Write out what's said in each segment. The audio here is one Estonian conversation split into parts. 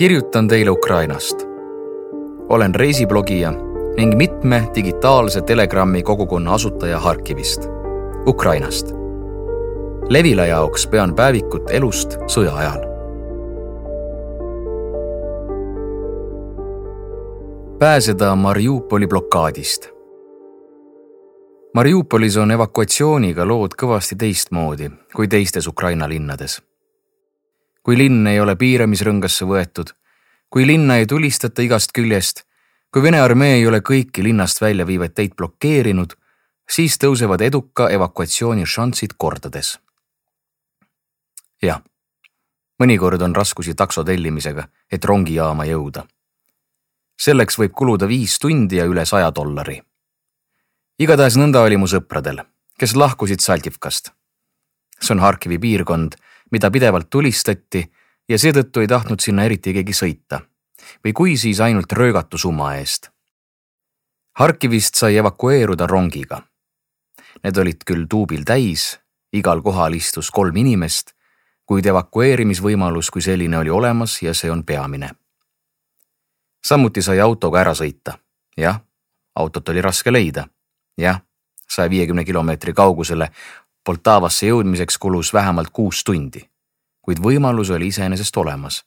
kirjutan teile Ukrainast. olen reisiblogija ning mitme digitaalse Telegrami kogukonna asutaja Harkivist, Ukrainast. Levila jaoks pean päevikut elust sõja ajal. pääseda Mariupoli blokaadist. Mariupolis on evakuatsiooniga lood kõvasti teistmoodi kui teistes Ukraina linnades kui linn ei ole piiramisrõngasse võetud, kui linna ei tulistata igast küljest, kui Vene armee ei ole kõiki linnast välja viivaid teid blokeerinud, siis tõusevad eduka evakuatsiooni šansid kordades. jah, mõnikord on raskusi takso tellimisega, et rongijaama jõuda. selleks võib kuluda viis tundi ja üle saja dollari. igatahes nõnda oli mu sõpradel, kes lahkusid Saltivkast. see on Harkivi piirkond mida pidevalt tulistati ja seetõttu ei tahtnud sinna eriti keegi sõita. või kui, siis ainult röögatu summa eest. Harkivist sai evakueeruda rongiga. Need olid küll tuubil täis, igal kohal istus kolm inimest, kuid evakueerimisvõimalus kui selline oli olemas ja see on peamine. samuti sai autoga ära sõita. jah, autot oli raske leida. jah, saja viiekümne kilomeetri kaugusele Poltavasse jõudmiseks kulus vähemalt kuus tundi, kuid võimalus oli iseenesest olemas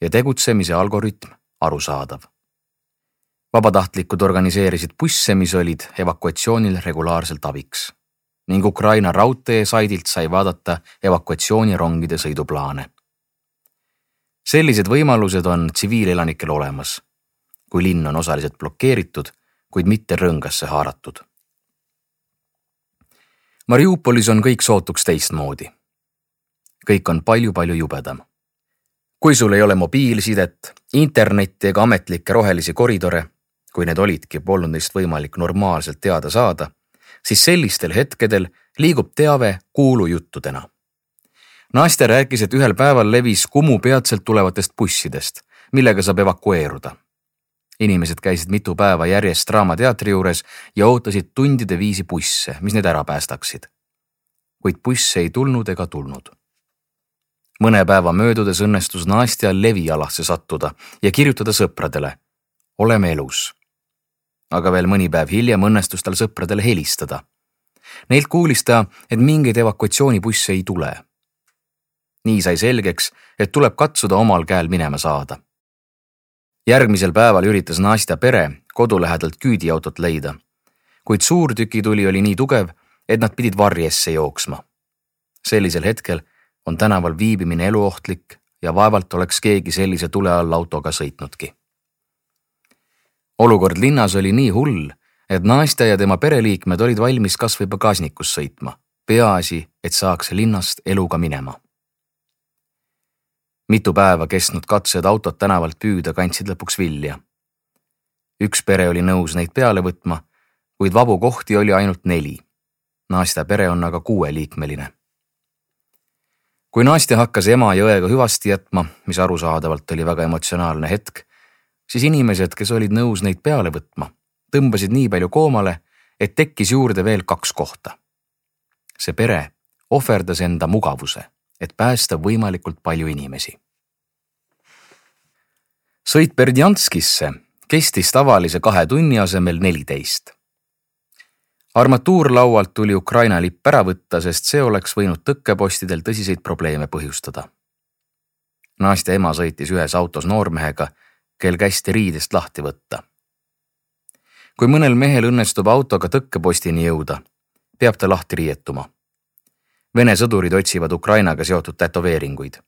ja tegutsemise algoritm arusaadav. vabatahtlikud organiseerisid busse, mis olid evakuatsioonil regulaarselt abiks ning Ukraina raudteesaidilt sai vaadata evakuatsioonirongide sõiduplaane. sellised võimalused on tsiviilelanikel olemas, kui linn on osaliselt blokeeritud, kuid mitte rõngasse haaratud Mariupolis on kõik sootuks teistmoodi. kõik on palju-palju jubedam. kui sul ei ole mobiilsidet, internetti ega ametlikke rohelisi koridore, kui need olidki, polnud neist võimalik normaalselt teada saada, siis sellistel hetkedel liigub teave kuulujuttudena. Nastja rääkis, et ühel päeval levis Kumu peatselt tulevatest bussidest, millega saab evakueeruda inimesed käisid mitu päeva järjest Draamateatri juures ja ootasid tundide viisi busse, mis neid ära päästaksid. kuid busse ei tulnud ega tulnud. mõne päeva möödudes õnnestus Nastjal levialasse sattuda ja kirjutada sõpradele. oleme elus. aga veel mõni päev hiljem õnnestus tal sõpradele helistada. Neilt kuulis ta, et mingeid evakuatsioonibusse ei tule. nii sai selgeks, et tuleb katsuda omal käel minema saada järgmisel päeval üritas Nastja pere kodu lähedalt küüdiautot leida, kuid suurtükituli oli nii tugev, et nad pidid varjesse jooksma. sellisel hetkel on tänaval viibimine eluohtlik ja vaevalt oleks keegi sellise tule all autoga sõitnudki. olukord linnas oli nii hull, et Nastja ja tema pereliikmed olid valmis kasvõi pagasnikus sõitma, peaasi, et saaks linnast eluga minema mitu päeva kestnud katsed autot tänavalt püüda kandsid lõpuks vilja. üks pere oli nõus neid peale võtma, kuid vabu kohti oli ainult neli. Nastja pere on aga kuueliikmeline. kui Nastja hakkas ema ja õega hüvasti jätma, mis arusaadavalt oli väga emotsionaalne hetk, siis inimesed, kes olid nõus neid peale võtma, tõmbasid nii palju koomale, et tekkis juurde veel kaks kohta. see pere ohverdas enda mugavuse et päästa võimalikult palju inimesi. sõit Berdjanskisse kestis tavalise kahe tunni asemel neliteist. armatuurlaualt tuli Ukraina lipp ära võtta, sest see oleks võinud tõkkepostidel tõsiseid probleeme põhjustada. Nastja ema sõitis ühes autos noormehega, kel kästi riidest lahti võtta. kui mõnel mehel õnnestub autoga tõkkepostini jõuda, peab ta lahti riietuma Vene sõdurid otsivad Ukrainaga seotud tätoveeringuid.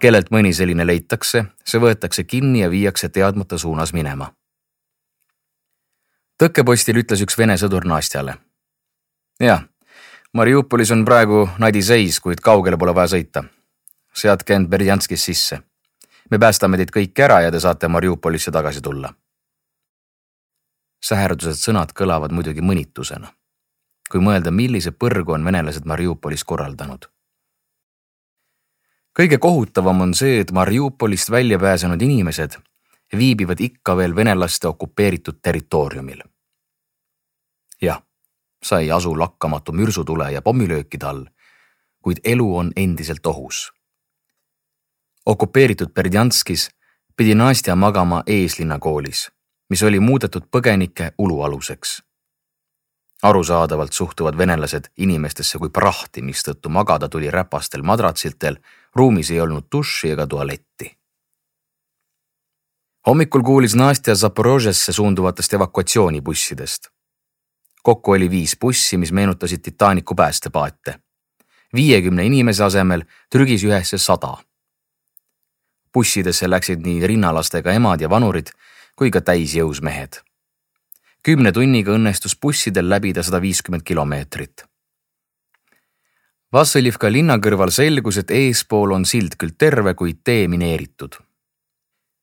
kellelt mõni selline leitakse, see võetakse kinni ja viiakse teadmata suunas minema. tõkkepostil ütles üks Vene sõdur Nastjale. jah, Mariupolis on praegu nadiseis, kuid kaugele pole vaja sõita. seadke end Berdjanskis sisse. me päästame teid kõiki ära ja te saate Mariupolisse tagasi tulla. säherdused sõnad kõlavad muidugi mõnitusena kui mõelda, millise põrgu on venelased Mariupolis korraldanud. kõige kohutavam on see, et Mariupolist välja pääsenud inimesed viibivad ikka veel venelaste okupeeritud territooriumil. jah, sa ei asu lakkamatu mürsutule ja pommilöökide all, kuid elu on endiselt ohus. okupeeritud Berdjanskis pidi Nastja magama eeslinna koolis, mis oli muudetud põgenike ulualuseks. Arusaadavalt suhtuvad venelased inimestesse kui prahti, mistõttu magada tuli räpastel madratsitel, ruumis ei olnud duši ega tualetti. hommikul kuulis Nastja Zaporožesse suunduvatest evakuatsioonibussidest. kokku oli viis bussi, mis meenutasid Titanicu päästepaate. viiekümne inimese asemel trügis ühesse sada bussidesse läksid nii rinnalastega emad ja vanurid kui ka täisjõus mehed. Kümne tunniga õnnestus bussidel läbida sada viiskümmend kilomeetrit. Vassilivka linna kõrval selgus, et eespool on sild küll terve, kuid tee mineeritud.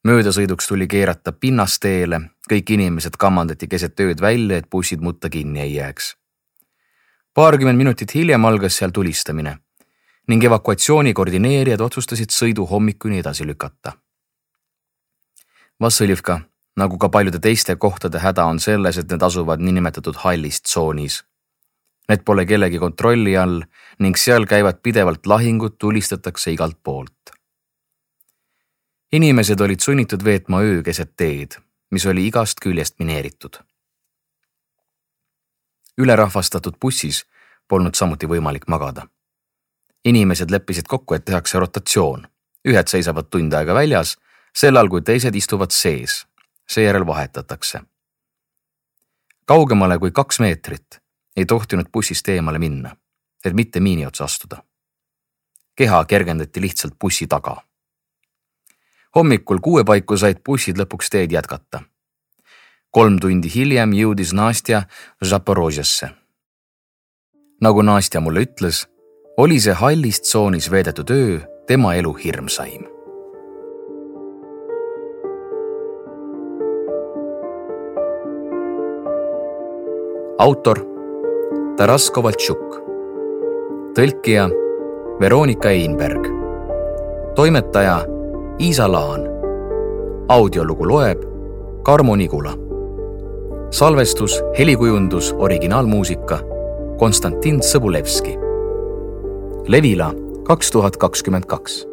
möödasõiduks tuli keerata pinnasteele, kõik inimesed kammandati keset ööd välja, et bussid mutta kinni ei jääks. paarkümmend minutit hiljem algas seal tulistamine ning evakuatsiooni koordineerijad otsustasid sõidu hommikuni edasi lükata. Vassilivka, nagu ka paljude teiste kohtade häda on selles, et need asuvad niinimetatud hallis tsoonis. Need pole kellegi kontrolli all ning seal käivad pidevalt lahingud, tulistatakse igalt poolt. inimesed olid sunnitud veetma öö keset teed, mis oli igast küljest mineeritud. ülerahvastatud bussis polnud samuti võimalik magada inimesed leppisid kokku, et tehakse rotatsioon. ühed seisavad tund aega väljas, sellal kui teised istuvad sees. Seejärel vahetatakse. kaugemale kui kaks meetrit ei tohtinud bussist eemale minna, et mitte miini otsa astuda. keha kergendati lihtsalt bussi taga. hommikul kuue paiku said bussid lõpuks teed jätkata. kolm tundi hiljem jõudis Nastja Zaporožjasse. nagu Nastja mulle ütles oli see hallis tsoonis veedetud öö tema elu hirmsaim. Autor Taras Kovaltšuk, tõlkija Veronika Einberg, toimetaja Iisa Laan. audiolugu loeb Karmo Nigula. salvestus, helikujundus, originaalmuusika Konstantin Sõbulevski Levila kaks tuhat kakskümmend kaks